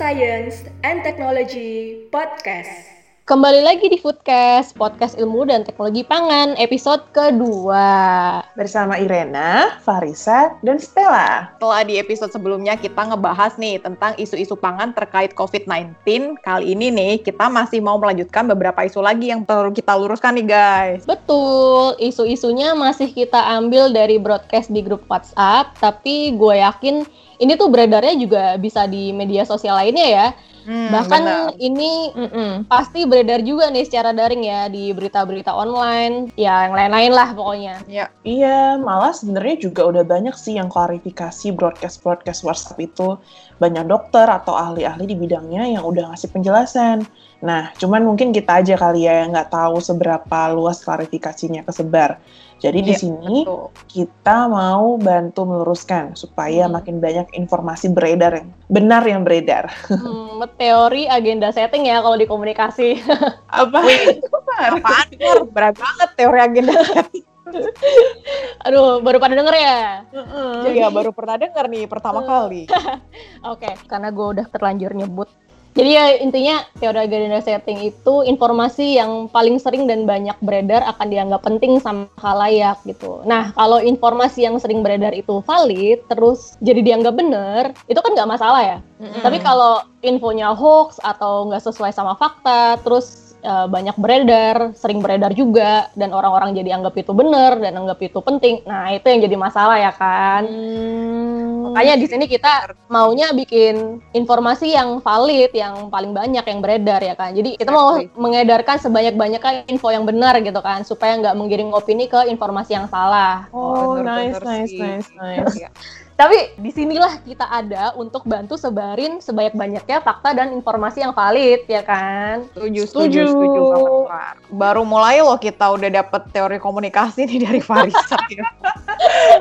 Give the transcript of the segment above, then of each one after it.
Science and Technology Podcast. Kembali lagi di Foodcast, podcast ilmu dan teknologi pangan, episode kedua. Bersama Irena, Farisa, dan Stella. Setelah di episode sebelumnya kita ngebahas nih tentang isu-isu pangan terkait COVID-19, kali ini nih kita masih mau melanjutkan beberapa isu lagi yang perlu kita luruskan nih guys. Betul, isu-isunya masih kita ambil dari broadcast di grup WhatsApp, tapi gue yakin ini tuh beredarnya juga bisa di media sosial lainnya ya. Hmm, Bahkan benar. ini Mm-mm. pasti beredar juga nih secara daring ya di berita-berita online, ya yang lain-lain lah pokoknya. Ya, Iya, malah sebenarnya juga udah banyak sih yang klarifikasi broadcast-broadcast WhatsApp itu. Banyak dokter atau ahli-ahli di bidangnya yang udah ngasih penjelasan. Nah, cuman mungkin kita aja kali ya yang nggak tahu seberapa luas klarifikasinya kesebar. Jadi di Iya, sini betul. kita mau bantu meluruskan supaya Hmm. makin banyak informasi beredar yang benar yang beredar. Hmm, teori agenda setting ya kalau di komunikasi. Apa? apaan Nur? Berat banget teori agenda. Aduh, baru pada denger ya? Iya, baru pernah dengar nih pertama kali. Oke, karena gue udah terlanjur nyebut. Jadi ya intinya teori agenda setting itu informasi yang paling sering dan banyak beredar akan dianggap penting sama halayak gitu. Nah kalau informasi yang sering beredar itu valid terus jadi dianggap bener itu kan nggak masalah ya. Tapi kalau infonya hoax atau nggak sesuai sama fakta terus eh, banyak beredar, sering beredar juga dan orang-orang jadi anggap itu bener dan anggap itu penting. Nah itu yang jadi masalah ya kan. Makanya di sini kita maunya bikin informasi yang valid, yang paling banyak yang beredar ya kan. Jadi kita mau mengedarkan sebanyak-banyaknya info yang benar gitu kan, supaya nggak menggiring opini ke informasi yang salah. Oh, bener-bener nice, nice, sih. nice, nice. Iya. Tapi di sinilah kita ada untuk bantu sebarin sebanyak-banyaknya fakta dan informasi yang valid ya kan. Setuju, Setuju. setuju, setuju. Baru mulai loh kita udah dapet teori komunikasi nih dari Farisa. ya.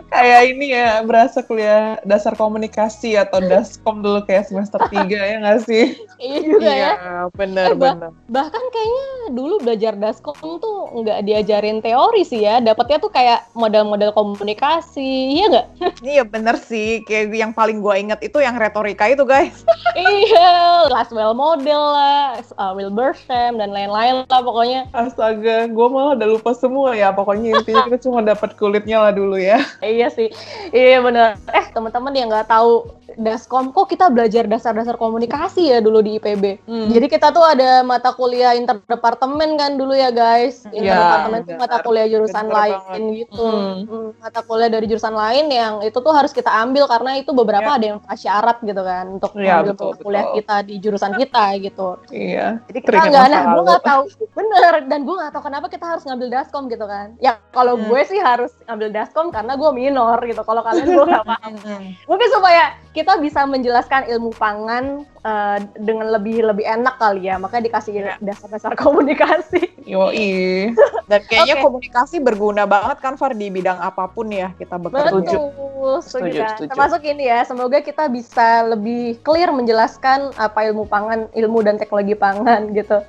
kayak ini ya berasa kuliah dasar komunikasi atau daskom dulu kayak semester 3 ya nggak sih? Iya juga ya. bener, Eh, bah- bener. Bahkan kayaknya dulu belajar daskom tuh nggak diajarin teori sih ya. Dapatnya tuh kayak model-model komunikasi, iya nggak? Iya bener sih, kayak yang paling gue inget itu yang retorika itu guys. iya, Laswell model lah, uh, Wilbersham dan lain-lain lah pokoknya. Astaga, gue malah udah lupa semua ya. Pokoknya intinya kita cuma dapat kulitnya lah dulu ya. iya sih, iya bener. Eh teman-teman yang nggak tahu daskom, kok kita belajar dasar-dasar komunikasi ya dulu di IPB. Jadi kita tuh ada mata kuliah interdepartemen kan dulu ya guys. Interdepartemen itu benar. mata kuliah jurusan Bener lain banget. gitu. Hmm. Hmm, Mata kuliah dari jurusan lain yang itu tuh harus kita ambil karena itu beberapa Ya. ada yang syarat gitu kan untuk Iya, ambil betul, mata kuliah betul. kita di jurusan kita gitu. Iya. Jadi Kita nggak, nah gue nggak tahu bener dan gue nggak tahu kenapa kita harus ngambil daskom gitu kan. Ya kalau Hmm. gue sih harus ngambil daskom karena gue minor gitu. Kalau kalian gue nggak paham. Hmm. Mungkin supaya kita bisa menjelaskan ilmu pangan eh, dengan lebih lebih enak kali ya. Makanya dikasih Ya. dasar-dasar komunikasi. Yoi. Dan kayaknya Oke. komunikasi berguna banget kan Far di bidang apa pun ya kita bekerja. Setuju. Betul, setuju Setuju, kan? setuju. Termasuk ini ya, semoga kita bisa lebih clear menjelaskan apa ilmu pangan, ilmu dan teknologi pangan gitu.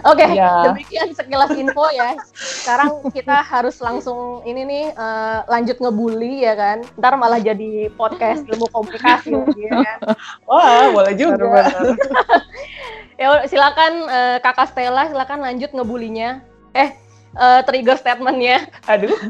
Oke, Iya. demikian sekilas info ya. Sekarang kita harus langsung ini nih eh, lanjut ngebully ya kan. Ntar malah jadi podcast ilmu komunikasi lagi ya kan. Wah, boleh juga. Bener-bener. Ya silakan eh, Kakak Stella silakan lanjut ngebulinya. Eh eh, trigger statementnya. Aduh.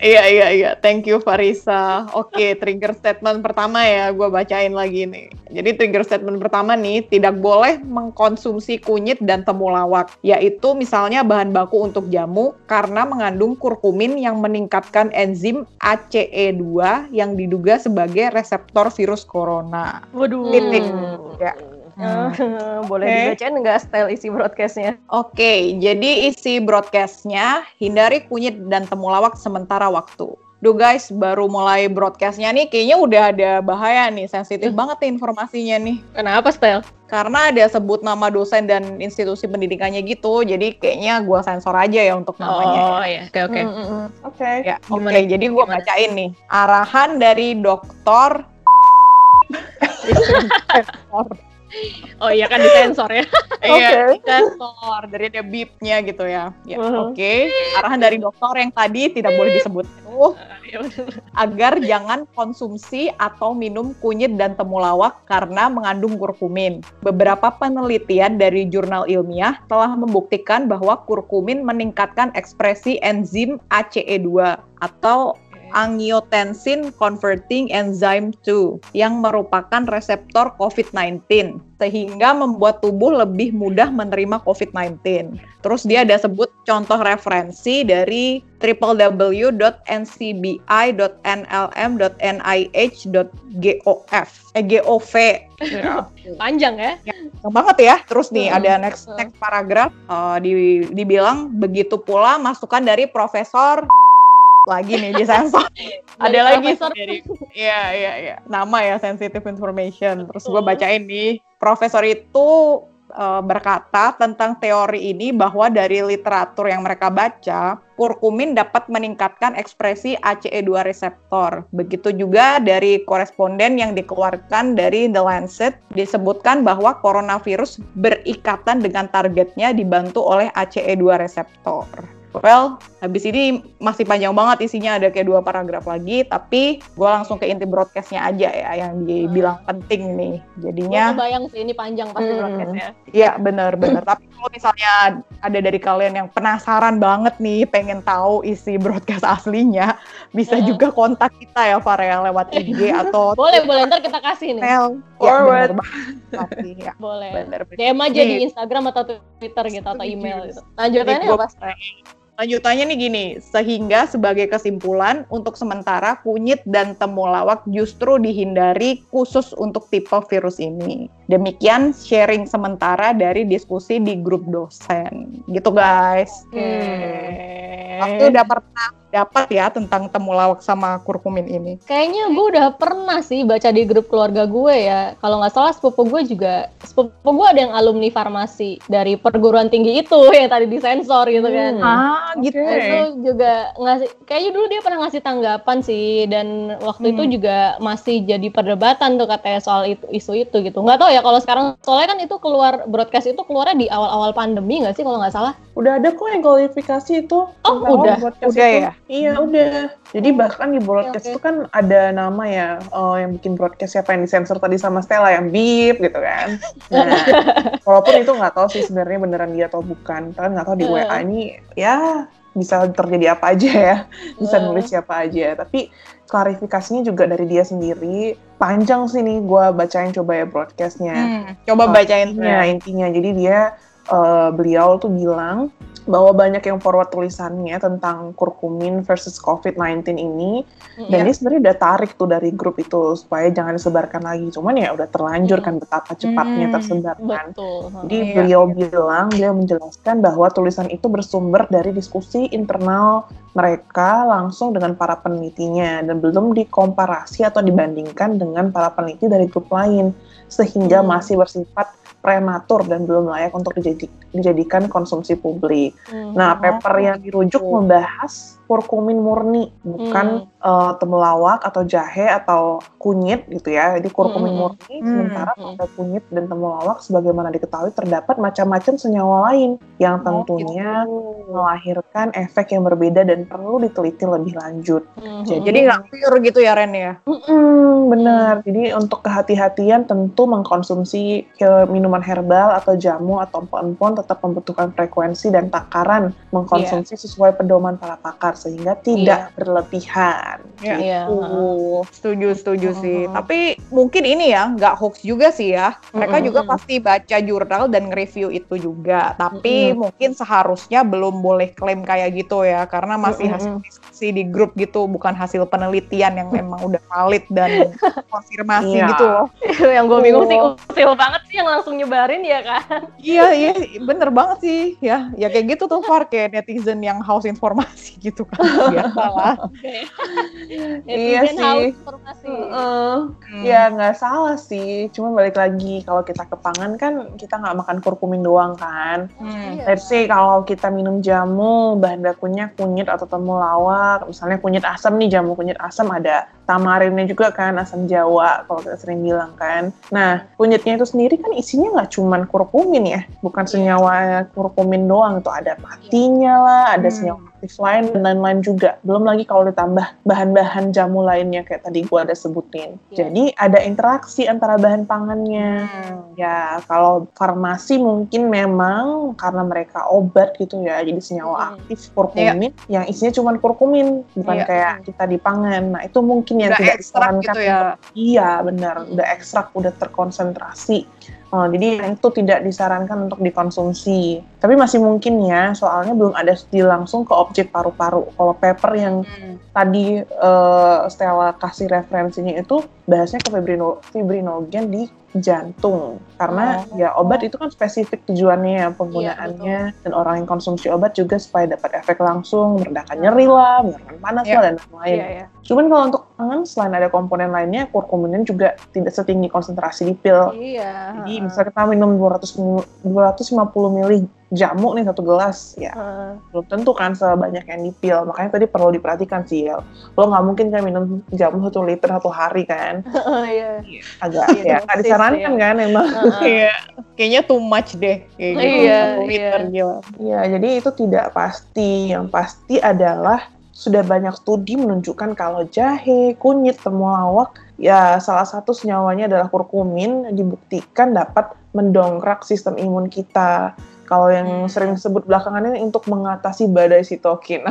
Iya iya iya, thank you Farisa. Oke, trigger statement pertama ya, gue bacain lagi nih. Jadi trigger statement pertama nih, tidak boleh mengkonsumsi kunyit dan temulawak, yaitu misalnya bahan baku untuk jamu karena mengandung kurkumin yang meningkatkan enzim ACE2 yang diduga sebagai reseptor virus corona. Waduh. Titik. Ya. Eh, boleh Oke. dibacain nggak style isi broadcastnya? Oke, jadi isi broadcastnya hindari kunyit dan temulawak sementara waktu. Duh guys, baru mulai broadcastnya nih kayaknya udah ada bahaya nih, sensitif banget nih informasinya nih. Kenapa style? Karena ada sebut nama dosen dan institusi pendidikannya gitu, jadi kayaknya gua sensor aja ya untuk namanya. Oh iya, oke oke. Oke. Ya, oke. Jadi gua Gimana? bacain nih. Arahan dari dokter Oh iya kan disensor ya. Iya, sensor. Dari ada bipnya gitu ya. Ya, Mhm. oke. Arahan dari dokter yang tadi tidak boleh disebut. Bener. agar jangan konsumsi atau minum kunyit dan temulawak karena mengandung kurkumin. Beberapa penelitian dari jurnal ilmiah telah membuktikan bahwa kurkumin meningkatkan ekspresi enzim ACE2 atau angiotensin converting enzyme 2 yang merupakan reseptor COVID-19 sehingga membuat tubuh lebih mudah menerima COVID-19. Terus dia ada sebut contoh referensi dari www.ncbi.nlm.nih.gov eh gov ya. Panjang ya. Yang banget ya. Terus nih Hmm. ada next next paragraf eh, di, dibilang begitu pula masukan dari Profesor lagi nih di sensor. ada Dari lagi dari Iya iya iya. Nama ya sensitive information. Terus gue bacain nih. Profesor itu eh, berkata tentang teori ini bahwa dari literatur yang mereka baca, kurkumin dapat meningkatkan ekspresi ACE2 reseptor. Begitu juga dari koresponden yang dikeluarkan dari The Lancet disebutkan bahwa coronavirus berikatan dengan targetnya dibantu oleh ACE2 reseptor. Well, habis ini masih panjang banget isinya ada kayak dua paragraf lagi, tapi gue langsung ke inti broadcastnya aja ya yang dibilang penting nih. Gue Jadinya kebayang sih ini panjang pasti Hmm. broadcastnya. Iya bener-bener. Tapi kalau misalnya ada dari kalian yang penasaran banget nih, pengen tahu isi broadcast aslinya, bisa Heeh. juga kontak kita ya Farel lewat IG atau Boleh, boleh ntar kita kasih nih. email. Ya, Forward. bener banget. Tapi, ya, Boleh. bener, bener. DM aja Nih. di Instagram atau Twitter gitu atau email gitu. Lanjutannya apa? Lanjutannya nih gini, sehingga sebagai kesimpulan untuk sementara kunyit dan temulawak justru dihindari khusus untuk tipe virus ini. Demikian sharing sementara dari diskusi di grup dosen. Gitu guys. Aku udah pernah dapat ya tentang temulawak sama kurkumin ini. Kayaknya gue udah pernah sih baca di grup keluarga gue ya. Kalau nggak salah sepupu gue juga, sepupu gue ada yang alumni farmasi dari perguruan tinggi itu yang tadi disensor gitu kan. Hmm. Ah, gitu. Oke. Itu juga ngasih, kayaknya dulu dia pernah ngasih tanggapan sih dan waktu itu Hmm. juga masih jadi perdebatan tuh katanya soal itu isu itu gitu. Nggak tahu ya kalau sekarang soalnya kan itu keluar broadcast itu keluarnya di awal-awal pandemi nggak sih kalau nggak salah? Udah ada kok yang kualifikasi itu. Oh, udah? Udah itu. ya? Iya, udah. Jadi bahkan di broadcast oke. itu kan ada nama ya, eh, yang bikin broadcast siapa yang disensor tadi sama Stella yang beep gitu kan. Nah, walaupun itu nggak tahu sih sebenarnya beneran dia atau bukan. Kalian nggak tahu di Eh. WA ini ya bisa terjadi apa aja ya, bisa Eh. nulis siapa aja. Tapi klarifikasinya juga dari dia sendiri. Panjang sih nih gue bacain coba ya broadcastnya. Hmm, coba Oh, bacain Intinya, intinya. Jadi dia eh, beliau tuh bilang bahwa banyak yang forward tulisannya tentang kurkumin versus COVID-19 ini dan Iya. dia sebenarnya udah tarik tuh dari grup itu supaya jangan disebarkan lagi. Cuman ya udah terlanjur kan betapa cepatnya Hmm, tersebar kan. Betul. Jadi Iya. beliau bilang, dia menjelaskan bahwa tulisan itu bersumber dari diskusi internal mereka langsung dengan para penelitinya dan belum dikomparasi atau dibandingkan dengan para peneliti dari grup lain sehingga Hmm. masih bersifat prematur dan belum layak untuk dijadi- dijadikan konsumsi publik. Hmm. Nah, paper yang dirujuk membahas kurkumin murni, bukan eh, temulawak atau jahe atau kunyit gitu ya. Jadi kurkumin Hmm. murni, Hmm. sementara Hmm. pada kunyit dan temulawak sebagaimana diketahui terdapat macam-macam senyawa lain yang Oh, tentunya gitu. melahirkan efek yang berbeda dan perlu diteliti lebih lanjut. Mhm. Jadi nggak pure gitu ya Ren ya? Mm, benar. Jadi untuk kehati-hatian tentu mengkonsumsi ke- minuman herbal atau jamu atau empon-empon tetap membutuhkan frekuensi dan takaran mengkonsumsi sesuai pedoman para pakar sehingga tidak berlebihan. Ya. Iya. Uh, setuju setuju sih. Mhm. Tapi mungkin ini ya nggak hoax juga sih ya. Mereka Mhm. juga pasti baca jurnal dan nge-review itu juga. Tapi mungkin seharusnya belum boleh klaim kayak gitu ya, karena masih hasil diskusi di grup gitu, bukan hasil penelitian yang memang udah valid dan konfirmasi Iya. gitu loh. yang gue bingung sih usil banget sih yang langsung nyebarin ya kan? iya, iya, bener banget sih. Ya, ya kayak gitu tuh Far kayak netizen yang haus informasi gitu. Biasalah. Iya Netizen sih. Heeh. Hmm. Ya nggak salah sih, cuma balik lagi kalau kita ke pangan kan kita nggak makan kurkumin doang kan. Hmm. Iya. Let's say kalau kita minum jamu, bahan bakunya kunyit atau temulawak, misalnya kunyit asam nih, jamu kunyit asam ada tamarinnya juga kan, asam jawa kalau kita sering bilang kan. Nah, kunyitnya itu sendiri kan isinya nggak cuman kurkumin ya, bukan Iya. senyawa kurkumin doang, itu ada patinya lah, ada Hmm. senyawa aktif lain dan lain-lain juga. Belum lagi kalau ditambah bahan-bahan jamu lainnya kayak tadi gua ada sebutin. Iya. Jadi ada interaksi antara bahan pangannya. Hmm. Ya, kalau farmasi mungkin memang karena mereka obat gitu ya, jadi senyawa Hmm. aktif kurkumin yang isinya cuma kurkumin, bukan Iya. kayak kita di pangan. Nah, itu mungkin yang Udah tidak ekstrak disarankan. gitu ya. Iya, benar. Udah ekstrak, udah terkonsentrasi. Oh, jadi yang itu tidak disarankan untuk dikonsumsi. Tapi masih mungkin ya, soalnya belum ada studi langsung ke objek paru-paru. Kalau paper yang Hmm. tadi eh, Stella kasih referensinya itu bahasnya ke fibrino, fibrinogen di jantung karena Oh. ya obat itu kan spesifik tujuannya ya penggunaannya dan orang yang konsumsi obat juga supaya dapat efek langsung meredakan nyeri lah, meredakan panas Iya. lah dan lain-lain. Iya, iya. Cuman kalau untuk pangan selain ada komponen lainnya kurkuminnya juga tidak setinggi konsentrasi di pil. Iya. Jadi misalnya kita minum 200 mil- 250 mili jamu nih satu gelas ya Heeh. belum tentu kan sebanyak yang di pil makanya tadi perlu diperhatikan sih ya lo nggak mungkin kan minum jamu satu liter satu hari kan Iya. agak Iya, ya nggak disarankan kan emang Heeh. Iya, kayaknya too much deh kayak gitu. Iya, Satu liter, iya. gila. ya jadi itu tidak pasti yang pasti adalah sudah banyak studi menunjukkan kalau jahe kunyit temulawak ya salah satu senyawanya adalah kurkumin dibuktikan dapat mendongkrak sistem imun kita kalau yang Hmm. sering disebut belakangan ini untuk mengatasi badai sitokin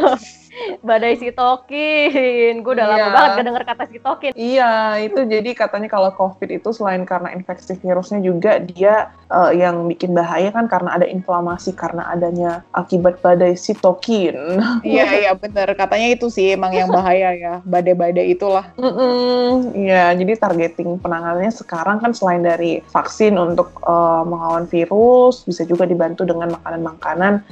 Badai sitokin. Gue udah lama Iya. banget gak denger kata sitokin. Iya, itu jadi katanya kalau COVID itu selain karena infeksi virusnya juga dia eh, yang bikin bahaya kan karena ada inflamasi karena adanya akibat badai sitokin. Iya, iya bener. Katanya itu sih emang yang bahaya ya. Badai-badai itulah. Iya, jadi targeting penanganannya sekarang kan selain dari vaksin untuk eh, melawan virus, bisa juga dibantu dengan makanan-makanan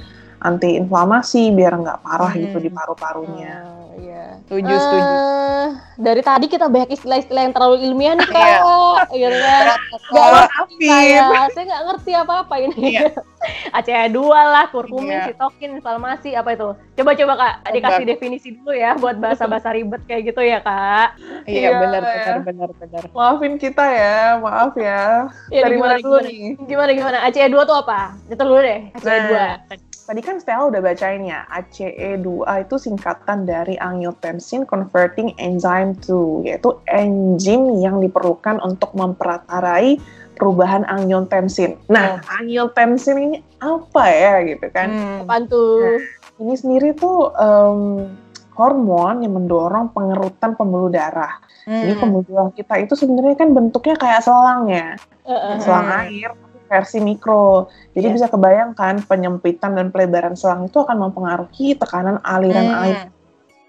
anti-inflamasi biar nggak parah Hmm. gitu di paru-parunya. Ah, Iya. Setuju, setuju. Eh, dari tadi kita banyak istilah-istilah yang terlalu ilmiah nih Iya. kak, gitu kan? Gak Kalau ngerti saya, saya nggak ngerti apa-apa ini. Iya. ACE2 lah, kurkumin, Iya. sitokin, inflamasi, apa itu? Coba-coba kak, Coba. dikasih definisi dulu ya buat bahasa-bahasa ribet kayak gitu ya kak. Iya, Iya, bener, ya. bener, bener, bener. Maafin kita ya, maaf ya. Ya, Dari gimana, mana dulu gimana? nih? Gimana gimana? ACE2 tuh apa? Itu dulu deh, ACE2. Nah, Tadi kan Stella udah bacain ya, ACE2 itu singkatan dari angiotensin converting enzyme 2, yaitu enzim yang diperlukan untuk memperatarai perubahan angiotensin. Nah, angiotensin ini apa ya gitu kan? Hmm. Apaan tuh? Ini sendiri tuh em, hormon yang mendorong pengerutan pembuluh darah. Jadi Hmm. pembuluh darah kita itu sebenarnya kan bentuknya kayak selang ya. Heeh. selang Hmm. air versi mikro. Jadi Iya. bisa kebayangkan penyempitan dan pelebaran selang itu akan mempengaruhi tekanan aliran Hmm. air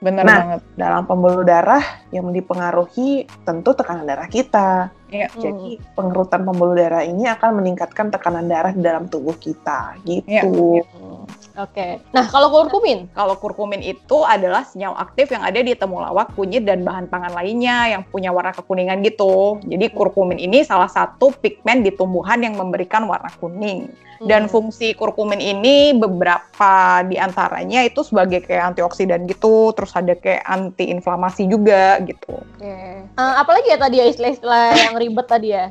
Bener Nah, banget. dalam pembuluh darah yang dipengaruhi tentu tekanan darah kita. Iya. Jadi pengerutan pembuluh darah ini akan meningkatkan tekanan darah di dalam tubuh kita gitu. Iya. Hmm, Oke. Nah, kalau kurkumin? Kalau kurkumin itu adalah senyawa aktif yang ada di temulawak, kunyit, dan bahan pangan lainnya yang punya warna kekuningan gitu. Jadi kurkumin ini salah satu pigmen di tumbuhan yang memberikan warna kuning. Dan Hmm. fungsi kurkumin ini beberapa di antaranya itu sebagai kayak antioksidan gitu, terus ada kayak anti-inflamasi juga gitu. Oke. Eh, apalagi ya tadi ya istilah-istilah yang ribet tadi ya?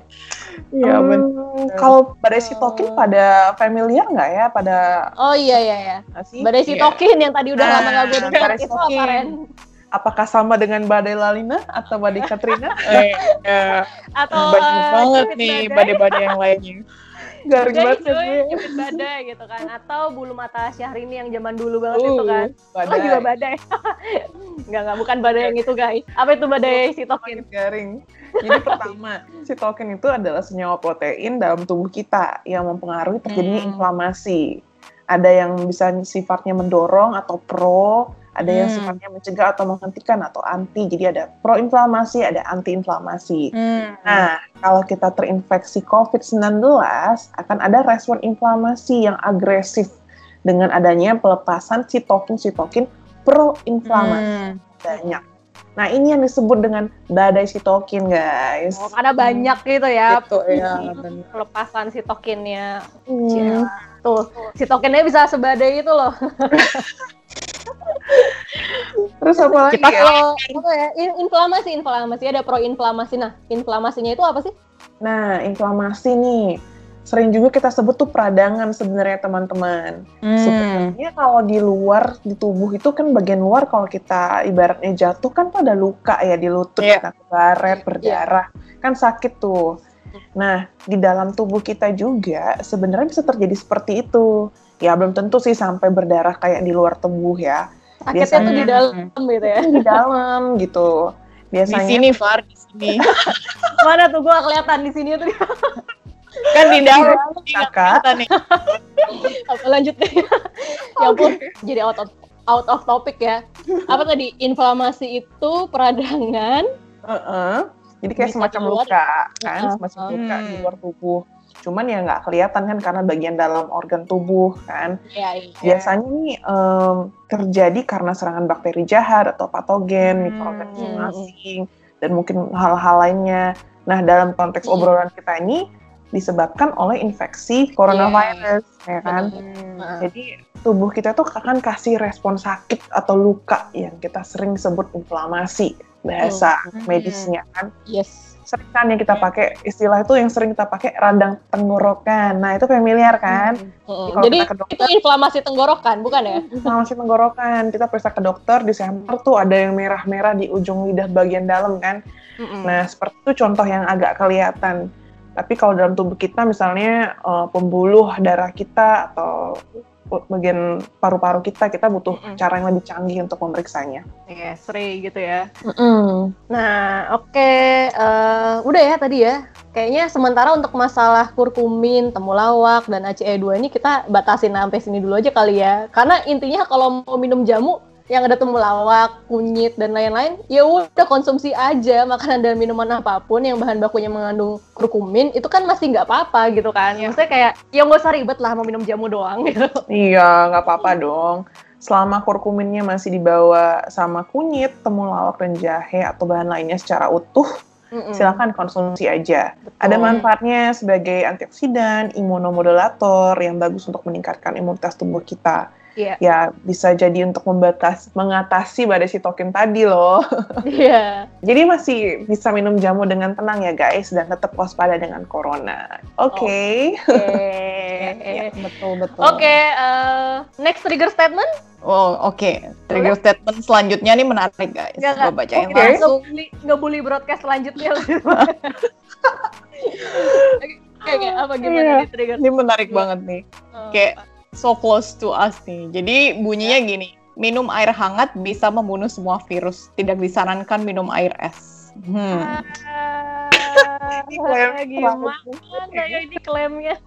Iya, Hmm, Kalau badai sitokin Oh. pada familiar nggak ya? Pada Oh iya iya ya. nggak sih? Badai sitokin yang tadi udah Nah, lama gak gue badai itu apa. Ren? Apakah sama dengan badai lalina atau badai katrina? Eh, ya, Atau banyak eh, banget nih badai? badai-badai yang lainnya. Garing banget cuy, badai gitu kan atau bulu mata Syahrini yang zaman dulu banget itu Uh, kan badai. oh juga badai nggak nggak bukan badai yang itu guys apa itu badai sitokin Makin garing. Jadi pertama, sitokin itu adalah senyawa protein dalam tubuh kita yang mempengaruhi terjadinya Hmm. inflamasi. Ada yang bisa sifatnya mendorong atau pro, Ada yang Hmm. sifatnya mencegah atau menghentikan atau anti. Jadi ada proinflamasi, ada antiinflamasi. Hmm. Nah, kalau kita terinfeksi COVID-19, akan ada respon inflamasi yang agresif dengan adanya pelepasan sitokin-sitokin proinflamasi Hmm. banyak. Nah, ini yang disebut dengan badai sitokin, guys. Oh, karena banyak gitu ya. Gitu ya. bener. Pelepasan sitokinnya. Hmm. Tuh, sitokinnya bisa sebadai itu loh. Terus apa lagi Kita ya? Kalau apa ya? in- Inflamasi, inflamasi ada proinflamasi. Nah, inflamasinya itu apa sih? Nah, inflamasi nih. Sering juga kita sebut tuh peradangan sebenarnya teman-teman. Hmm. Sebenarnya kalau di luar di tubuh itu kan bagian luar kalau kita ibaratnya jatuh kan tuh ada luka ya di lutut, Iya. kena baret, berdarah, kan sakit tuh. Nah, di dalam tubuh kita juga sebenarnya bisa terjadi seperti itu. Ya belum tentu sih sampai berdarah kayak di luar tubuh ya. Sakitnya Biasanya- tuh di dalam gitu ya. Di dalam gitu. Di Biasanya sini, Far, di sini. Mana tuh gua kelihatan di sini tuh. kan di dalam. kakak. Kita nih. Apa lanjut deh. ya ampun, jadi out of out of topic ya. Apa tadi? Inflamasi itu peradangan Heeh. Jadi kayak semacam di luka kan, semacam luka di Hmm. luar tubuh. Cuman ya nggak kelihatan kan karena bagian dalam organ tubuh kan. ya iya. Biasanya nih em, terjadi karena serangan bakteri jahat atau patogen, Hmm. mikroorganisme Hmm. asing, dan mungkin hal-hal lainnya. Nah, dalam konteks Hmm. obrolan kita ini disebabkan oleh infeksi coronavirus, ya kan? Heeh. Jadi tubuh kita tuh akan kasih respon sakit atau luka yang kita sering sebut inflamasi bahasa Hmm. medisnya kan. Yes. Sering kan yang kita pakai istilah itu yang sering kita pakai radang tenggorokan. Nah itu familiar kan? Heeh. Kalau Jadi kita ke dokter- itu inflamasi tenggorokan, bukan ya? Inflamasi tenggorokan. Kita periksa ke dokter di sampel tuh ada yang merah-merah di ujung lidah bagian dalam kan. Mm-mm. Nah seperti itu contoh yang agak kelihatan. Tapi kalau dalam tubuh kita misalnya eh, pembuluh darah kita atau bagian paru-paru kita, kita butuh Mm-mm. cara yang lebih canggih untuk memeriksanya. Iya, seri gitu ya. Nah, oke, eh, udah ya tadi ya. Kayaknya sementara untuk masalah kurkumin, temulawak, dan ACE2 ini kita batasin sampai sini dulu aja kali ya. Karena intinya kalau mau minum jamu yang ada temulawak, kunyit, dan lain-lain, ya udah konsumsi aja makanan dan minuman apa pun yang bahan bakunya mengandung kurkumin, itu kan masih nggak apa-apa gitu kan. Maksudnya kayak, ya nggak usah ribet lah mau minum jamu doang gitu. Iya, nggak apa-apa dong. Selama kurkuminnya masih dibawa sama kunyit, temulawak, dan jahe atau bahan lainnya secara utuh, Mm-mm. silakan konsumsi aja. Betul. Ada manfaatnya sebagai antioksidan, imunomodulator yang bagus untuk meningkatkan imunitas tubuh kita. Iya. Ya, bisa jadi untuk membatas, mengatasi badai sitokin tadi loh. Iya. Jadi masih bisa minum jamu dengan tenang ya guys, dan tetap waspada dengan corona. Oke. Oke. betul betul. Oke, eh, next trigger statement? Oh, oke. Trigger statement selanjutnya nih menarik, guys. Nggak, Gue bacain Oke. langsung. Ngebully, broadcast selanjutnya. Oke, oke, apa gimana Iya. nih trigger? Ini menarik banget nih. Oh, Kayak so close to us nih. Jadi bunyinya gini, minum air hangat bisa membunuh semua virus. Tidak disarankan minum air es. Hmm. Ah, gimana ya ini klaimnya?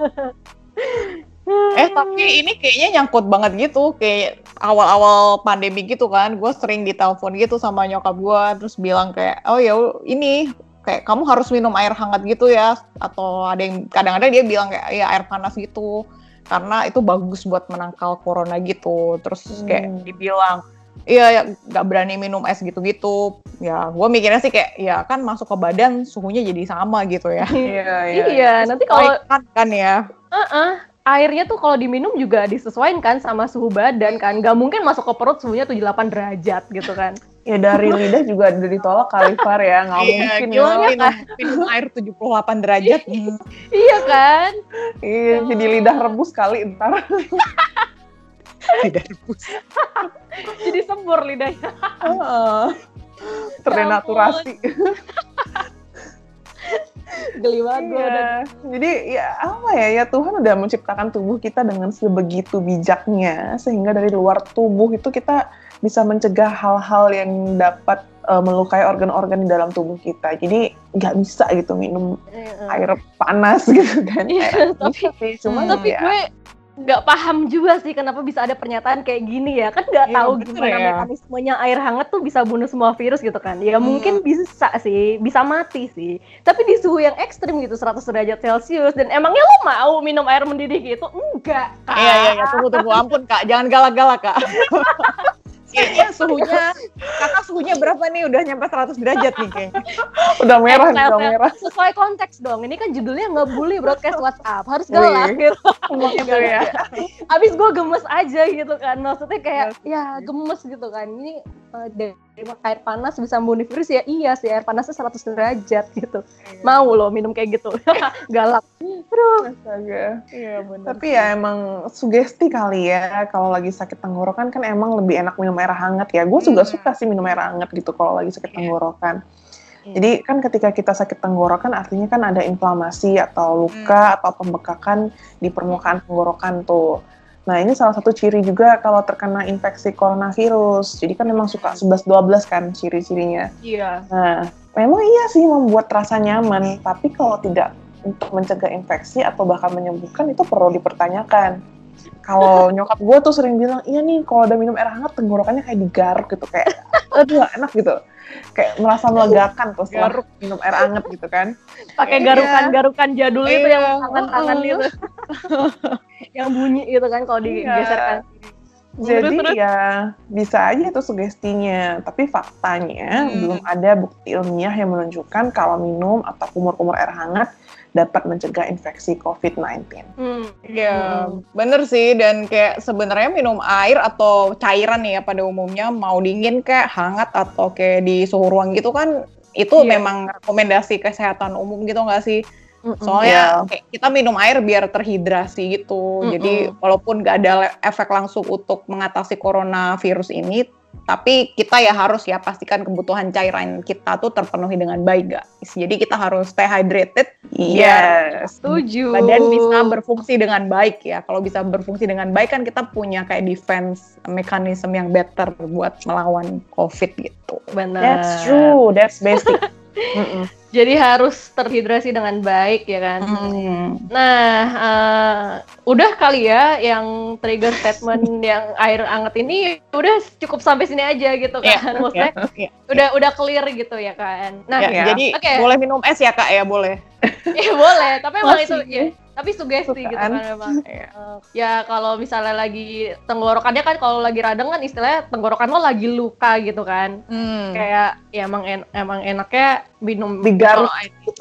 Eh tapi ini kayaknya nyangkut banget gitu. Kayak awal-awal pandemi gitu kan, gue sering ditelepon gitu sama nyokap gue, terus bilang kayak, oh ya ini kayak kamu harus minum air hangat gitu ya, atau ada yang kadang-kadang dia bilang kayak ya air panas gitu, karena itu bagus buat menangkal corona gitu. Terus kayak Hmm. dibilang, iya ya nggak berani minum es gitu-gitu. Ya gue mikirnya sih kayak ya kan masuk ke badan suhunya jadi sama gitu ya. Iya, Iya, nanti kalau kan kan ya. uh-uh, airnya tuh kalau diminum juga disesuaikan kan sama suhu badan kan. Gak mungkin masuk ke perut suhunya 78 derajat gitu kan. Ya dari lidah juga udah ditolak kali Far ya, nggak Iya, mungkin gila ya. minum, minum air 78 derajat. Hmm. iya kan? Iya, jadi lidah rebus kali ntar. Tidak rebus. Jadi sembur lidahnya. Terdenaturasi. Geli banget gue udah. Iya. Jadi ya apa ya ya Tuhan udah menciptakan tubuh kita dengan sebegitu bijaknya sehingga dari luar tubuh itu kita bisa mencegah hal-hal yang dapat eh, melukai organ-organ di dalam tubuh kita. Jadi nggak bisa gitu minum air panas gitu kan. Iya, Eh, tapi bisa sih, cuman tapi ya, gue nggak paham juga sih kenapa bisa ada pernyataan kayak gini ya kan nggak Iya, tahu gimana ya. mekanismenya air hangat tuh bisa bunuh semua virus gitu kan ya Hmm. mungkin bisa sih bisa mati sih tapi di suhu yang ekstrim gitu 100 derajat celcius dan emangnya lo mau minum air mendidih gitu enggak Kak. Iya iya iya tunggu tunggu ampun kak jangan galak-galak kak. Kayaknya suhunya kakak suhunya berapa nih udah nyampe 100 derajat nih kayaknya. Udah merah, nih, udah merah. sesuai konteks dong ini kan judulnya ngebully broadcast WhatsApp harus Wih. galak gitu Gitu ya. abis gue gemes aja gitu kan maksudnya kayak ya gemes gitu kan ini eh, dari air panas bisa membunuh virus ya iya sih air panasnya 100 derajat gitu mau lo minum kayak gitu galak aduh Astaga. Iya benar. Tapi ya emang sugesti kali ya kalau lagi sakit tenggorokan kan emang lebih enak minum air hangat ya. Gue juga Hmm. suka sih minum air hangat gitu kalau lagi sakit Iya. tenggorokan. Hmm. Jadi kan ketika kita sakit tenggorokan artinya kan ada inflamasi atau luka atau pembekakan di permukaan tenggorokan tuh. Nah ini salah satu ciri juga kalau terkena infeksi coronavirus. Jadi kan memang suka 11-12 kan ciri-cirinya. iya Nah, memang iya sih membuat rasa nyaman, tapi kalau tidak untuk mencegah infeksi atau bahkan menyembuhkan itu perlu dipertanyakan. Kalau nyokap gue tuh sering bilang, iya nih kalau udah minum air hangat tenggorokannya kayak digaruk gitu, kayak aduh enak gitu. Kayak merasa melegakan tuh setelah Garuk. minum air hangat gitu kan. pakai Iya. garukan-garukan jadul itu yang Iya. tangan-tangan Uh-uh. itu yang bunyi gitu kan kalau digeserkan Jadi terus. ya bisa aja itu sugestinya, tapi faktanya Hmm. belum ada bukti ilmiah yang menunjukkan kalau minum atau kumur-kumur air hangat dapat mencegah infeksi COVID-19. Hmm. Iya, bener sih. Dan kayak sebenarnya minum air atau cairan ya pada umumnya mau dingin kayak hangat atau kayak di suhu ruang gitu kan itu Iya. memang rekomendasi kesehatan umum gitu nggak sih? Mm-mm. Soalnya kayak kita minum air biar terhidrasi gitu. Mm-mm. Jadi walaupun nggak ada efek langsung untuk mengatasi coronavirus ini, tapi kita ya harus ya pastikan kebutuhan cairan kita tuh terpenuhi dengan baik guys. Jadi kita harus stay hydrated Yes. setuju badan bisa berfungsi dengan baik ya. Kalau bisa berfungsi dengan baik kan kita punya kayak defense mekanisme yang better buat melawan COVID gitu. benar That's true. That's basic. Mm-mm. jadi harus terhidrasi dengan baik ya kan Hmm. Nah, eh, udah kali ya yang trigger statement yang air anget ini udah cukup sampai sini aja gitu Iya, kan. Maksudnya Iya. udah udah clear gitu ya kan. Nah, Ya, ya. Jadi Oke. boleh minum es ya kak ya boleh. ya boleh, tapi emang Masih. itu ya, tapi sugesti gitu Sukaan. kan memang. Iya. Ya kalau misalnya lagi tenggorokannya kan kalau lagi radang kan istilahnya tenggorokan lo lagi luka gitu kan. Hmm. Kayak ya emang en- emang enaknya minum Digaruk.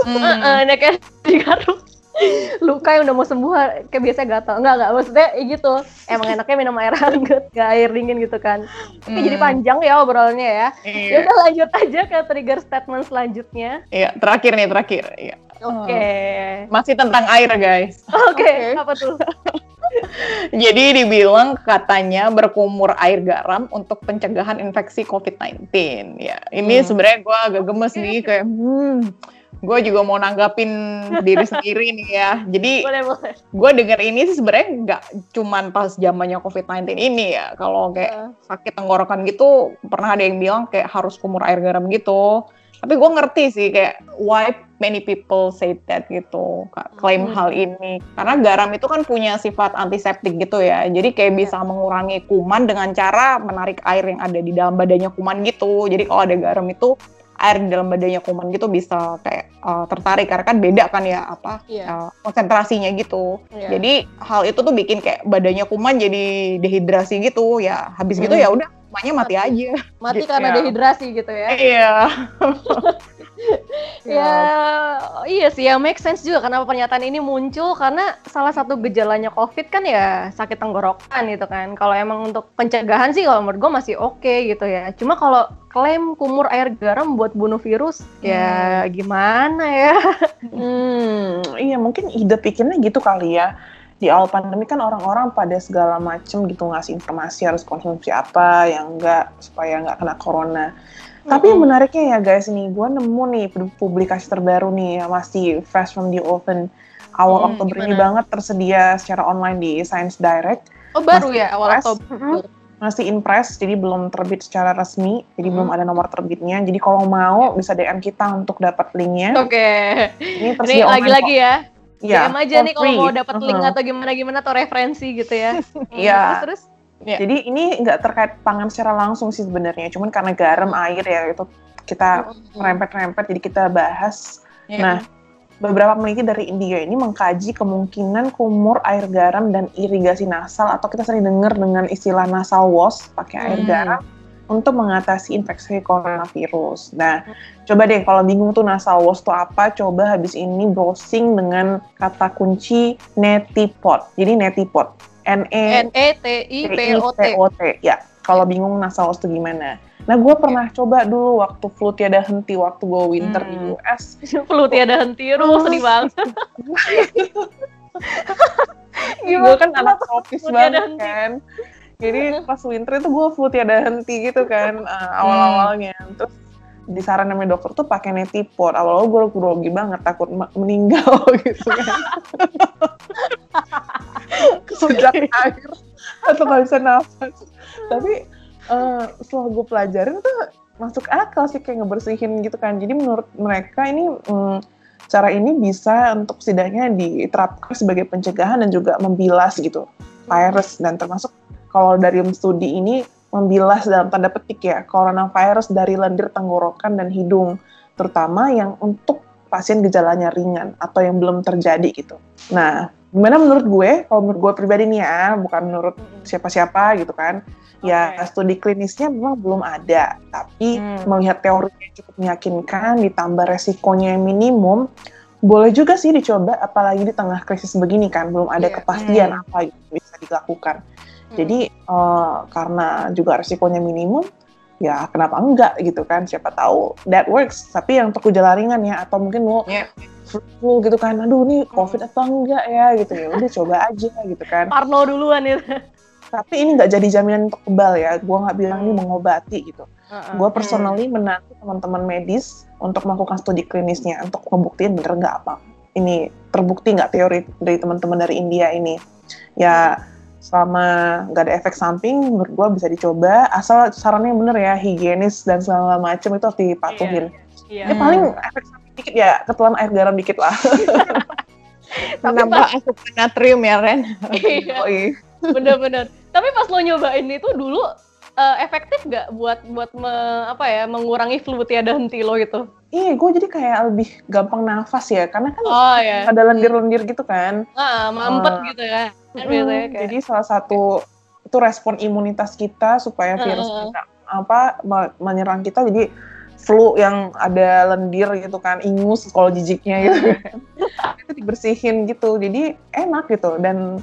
Hmm. Enaknya digaruk. Luka yang udah mau sembuh kayak biasa gatal. Enggak, enggak. Maksudnya ya gitu. Emang enaknya minum air hangat, gak air dingin gitu kan. Oke, jadi Hmm. panjang ya obrolannya ya. Iya. Ya udah lanjut aja ke trigger statement selanjutnya. Iya, terakhir nih terakhir. Iya. Oke. Masih tentang air guys. Oke, apa tuh? Jadi dibilang katanya berkumur air garam untuk pencegahan infeksi COVID-19. Ya, ini Hmm. sebenarnya gue agak gemes nih kayak, hmm, gue juga mau nanggapin diri sendiri nih ya. Jadi gue denger ini sih sebenarnya nggak cuman pas zamannya COVID-19 ini ya. Kalau kayak sakit tenggorokan gitu, pernah ada yang bilang kayak harus kumur air garam gitu. Tapi gue ngerti sih kayak why many people say that gitu, klaim Hmm. hal ini. Karena garam itu kan punya sifat antiseptik gitu ya. Jadi kayak bisa mengurangi kuman dengan cara menarik air yang ada di dalam badannya kuman gitu. Jadi kalau ada garam itu air di dalam badannya kuman gitu bisa kayak uh, tertarik karena kan beda kan ya apa Iya. uh, konsentrasinya gitu. Iya. Jadi hal itu tuh bikin kayak badannya kuman jadi dehidrasi gitu ya. Habis gitu Hmm. ya udah kumannya mati aja. Mati Gitu karena ya. dehidrasi gitu ya. Iya. Ya, iya sih ya make sense juga kenapa pernyataan ini muncul karena salah satu gejalanya COVID kan ya sakit tenggorokan gitu kan. Kalau emang untuk pencegahan sih kalau menurut gue masih oke gitu ya. Cuma kalau klaim kumur air garam buat bunuh virus ya gimana ya? Hmm, iya mungkin ide pikirnya gitu kali ya. Di awal pandemi kan orang-orang pada segala macem gitu ngasih informasi harus konsumsi apa yang enggak supaya nggak kena corona. Tapi yang menariknya ya guys nih, gue nemu nih publikasi terbaru nih yang masih fresh from the oven. Awal Hmm, Oktober ini gimana? banget tersedia secara online di Science Direct. Oh baru Masih ya awal press. Oktober. Masih in press, jadi belum terbit secara resmi, jadi Hmm. belum ada nomor terbitnya. Jadi kalau mau bisa DM kita untuk dapat linknya. Oke. Ini Ini online lagi-lagi ya. Ya, DM aja nih kalau mau dapat link Uh-huh. atau gimana gimana atau referensi gitu ya. Iya. Terus terus Iya. Jadi ini nggak terkait pangan secara langsung sih sebenarnya, cuman karena garam, air ya itu kita rempet-rempet jadi kita bahas. Iya. Nah, beberapa peneliti dari India ini mengkaji kemungkinan kumur air garam dan irigasi nasal atau kita sering dengar dengan istilah nasal wash pakai air Hmm. garam untuk mengatasi infeksi coronavirus. Nah, coba deh kalau bingung tuh nasal wash itu apa, coba habis ini browsing dengan kata kunci netipot. Jadi netipot. N E N E T I P O T. T. Ya, kalau bingung nasal wash itu gimana? Nah, gue pernah coba dulu waktu flu tiada henti waktu gue winter di Hmm. US. Flu tiada henti, aduh sedih banget. gue kan anak tropis banget kan. Jadi pas winter itu gue flu tiada henti gitu kan uh, awal-awalnya. Terus disaran sama dokter tuh pakai netipot. Awal-awal gue grogi banget takut meninggal gitu kan. Kesedot air atau nggak bisa nafas. Tapi uh, setelah gue pelajarin tuh masuk akal sih kayak ngebersihin gitu kan. Jadi menurut mereka ini mm, cara ini bisa untuk setidaknya diterapkan sebagai pencegahan dan juga membilas gitu virus dan termasuk kalau dari studi ini membilas dalam tanda petik ya coronavirus dari lendir tenggorokan dan hidung terutama yang untuk pasien gejalanya ringan atau yang belum terjadi gitu. Nah, gimana menurut gue? Kalau menurut gue pribadi nih ya, bukan menurut siapa-siapa gitu kan. Ya, Oke. studi klinisnya memang belum ada, tapi Hmm. melihat teorinya yang cukup meyakinkan, ditambah resikonya yang minimum, boleh juga sih dicoba, apalagi di tengah krisis begini kan, belum ada Iya. kepastian Hmm. apa yang bisa dilakukan. Jadi eh, karena juga resikonya minimum, ya kenapa enggak gitu kan? Siapa tahu that works. Tapi yang untuk gejala ringan ya, atau mungkin mau Iya. flu gitu kan, aduh nih covid atau enggak ya gitu ya, udah coba aja gitu kan. Parno duluan ya. Tapi ini nggak jadi jaminan untuk kebal ya. Gue nggak bilang ini mengobati gitu. Gue personally menanti teman-teman medis untuk melakukan studi klinisnya untuk membuktiin bener nggak apa. Ini terbukti nggak teori dari teman-teman dari India ini. Ya selama nggak ada efek samping, menurut gue bisa dicoba. Asal sarannya bener ya, higienis dan segala macam itu harus dipatuhin. Iya. Ya paling efek samping dikit ya, ketelan air garam dikit lah. Menambah asupan natrium ya, Ren. Iya. Yoi. Bener-bener. Tapi pas lo nyobain itu dulu eh, efektif nggak buat buat me- apa ya mengurangi flu tiada henti lo gitu? Iya, gue jadi kayak lebih gampang nafas ya, karena kan Oh ya. ada lendir-lendir gitu kan. Ah, mampet Ah. gitu ya. Kan Mm, biasanya kayak. Jadi salah satu itu respon imunitas kita supaya virus Heeh. tidak apa me- menyerang kita jadi flu yang ada lendir gitu kan ingus kalau jijiknya gitu kan. itu dibersihin gitu jadi enak gitu. Dan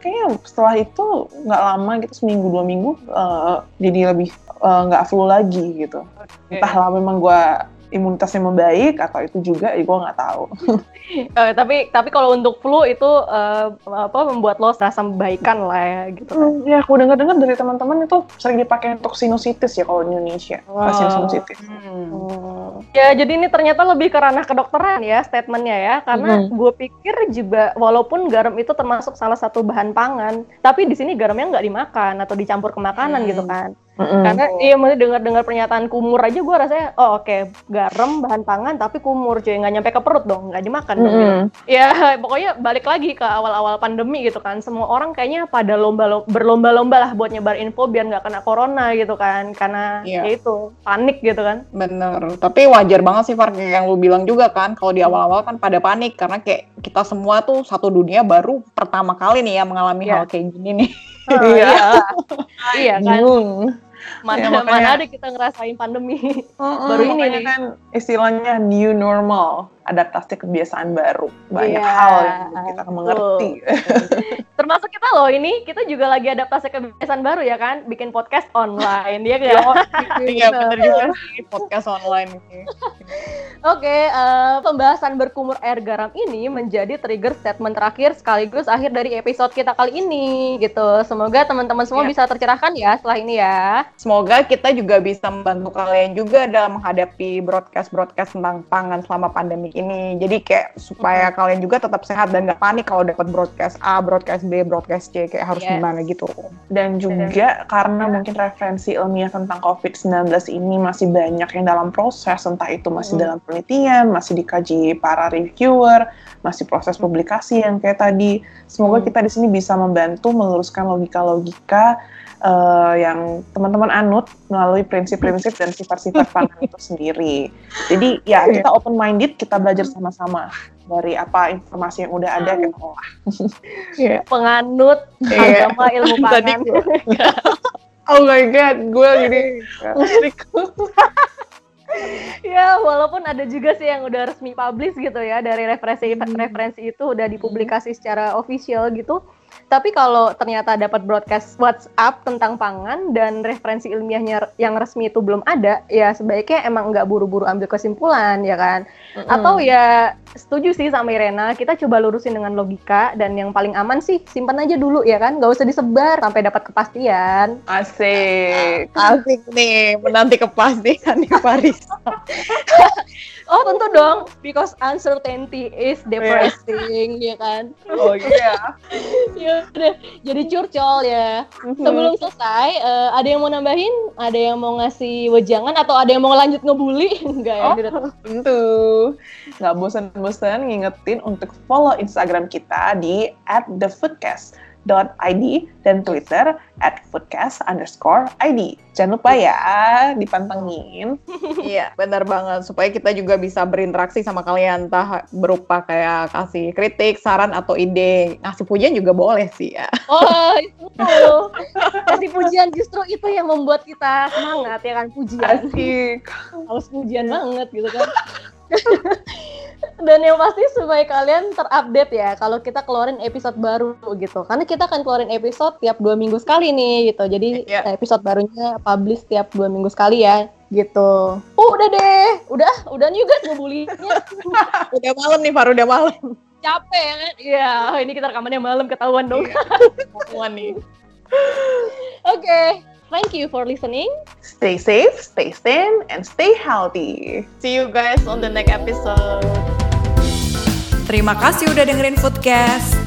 kayaknya setelah itu nggak lama gitu seminggu dua minggu eh, jadi lebih eh, nggak flu lagi gitu. Entahlah memang gua imunitasnya membaik atau itu juga ya gue nggak tahu Eh, tapi tapi kalau untuk flu itu eh, apa membuat lo rasa membaikan lah ya gitu. Hmm, ya aku dengar-dengar dari teman-teman itu sering dipakai untuk sinusitis ya kalau di Indonesia pasien Wow. sinusitis Hmm. Ya jadi ini ternyata lebih ke ranah kedokteran ya statementnya ya karena Mhm. gue pikir juga walaupun garam itu termasuk salah satu bahan pangan tapi di sini garamnya nggak dimakan atau dicampur ke makanan Hmm. gitu kan Mm-mm. karena iya maksudnya dengar-dengar pernyataan kumur aja gue rasanya oh oke garam bahan pangan tapi kumur cuy nggak nyampe ke perut dong nggak dimakan dong gitu. Ya pokoknya balik lagi ke awal-awal pandemi gitu kan semua orang kayaknya pada lomba berlomba-lomba lah buat nyebar info biar nggak kena corona gitu kan karena Iya. ya itu panik gitu kan Bener, tapi wajar banget sih Far, yang lu bilang juga kan, kalau di awal-awal kan pada panik, karena kayak kita semua tuh satu dunia baru pertama kali nih ya mengalami Iya. hal kayak gini nih. Ah, Iya. iya kan Bingung. Mana Ya, makanya- mana ada kita ngerasain pandemi baru ini Makanya nih. kan istilahnya new normal, adaptasi kebiasaan baru. Banyak Iya, hal yang kita mengerti. termasuk kita loh ini kita juga lagi adaptasi kebiasaan baru ya kan bikin podcast online ya kan Iya bener juga sih, podcast online ini. Oke, eh, pembahasan berkumur air garam ini menjadi trigger statement terakhir sekaligus akhir dari episode kita kali ini gitu. Semoga teman-teman semua Iya. bisa tercerahkan ya setelah ini ya. Semoga kita juga bisa membantu kalian juga dalam menghadapi broadcast-broadcast tentang pangan selama pandemi ini. Jadi kayak supaya kalian juga tetap sehat dan nggak panik kalau dapat broadcast A, broadcast B, broadcast C kayak harus Yes. gimana gitu. Dan juga karena mungkin referensi ilmiah tentang COVID-19 ini masih banyak yang dalam proses, entah itu masih Mm. dalam penelitian, masih dikaji para reviewer, masih proses publikasi yang kayak tadi. Semoga Mm. kita di sini bisa membantu meluruskan logika-logika eh, yang teman-teman anut melalui prinsip-prinsip dan sifat-sifat pangan itu sendiri. Jadi ya kita open minded, kita belajar sama-sama dari apa informasi yang udah ada kita olah. Penganut Iya. agama ilmu Tadi pangan. Oh my god, gue gini. ya walaupun ada juga sih yang udah resmi publish gitu ya dari referensi referensi itu udah dipublikasi secara official gitu tapi kalau ternyata dapat broadcast WhatsApp tentang pangan dan referensi ilmiahnya yang resmi itu belum ada ya sebaiknya emang nggak buru-buru ambil kesimpulan ya kan atau ya setuju sih sama Irena kita coba lurusin dengan logika dan yang paling aman sih simpan aja dulu ya kan nggak usah disebar sampai dapat kepastian Asik. Asik nih, menanti kepastian nih Paris. oh tentu dong. Because uncertainty is depressing ya kan? Oh iya. ya udah jadi curcol ya. Sebelum selesai eh, ada yang mau nambahin? Ada yang mau ngasih wejangan atau ada yang mau lanjut ngebully? Enggak ya Oh. Tentu. Nggak bosan-bosan ngingetin untuk follow Instagram kita di @thefoodcast.id dan Twitter @foodcast underscore ID. Jangan lupa ya, dipantengin. Iya, benar banget. Supaya kita juga bisa berinteraksi sama kalian, entah berupa kayak kasih kritik, saran, atau ide. Ngasih pujian juga boleh sih ya. oh itu kasih pujian justru itu yang membuat kita semangat ya kan pujian Asik. harus pujian banget gitu kan dan yang pasti supaya kalian terupdate ya kalau kita keluarin episode baru gitu karena kita akan keluarin episode tiap dua minggu sekali nih gitu jadi Iya. episode barunya publish tiap dua minggu sekali ya gitu oh, udah deh udah udah nih guys ngebulinya Udah malam nih, Far. Udah malam. capek ya kan iya ini kita rekamannya malam ketahuan dong Ketahuan nih. oke thank you for listening Stay safe, stay sane, and stay healthy. See you guys on the next episode. Terima kasih udah dengerin Foodcast.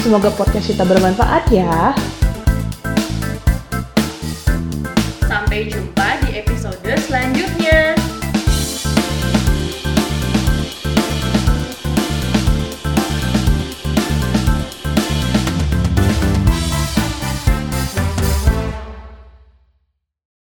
Semoga podcast kita bermanfaat ya. Sampai jumpa di episode selanjutnya.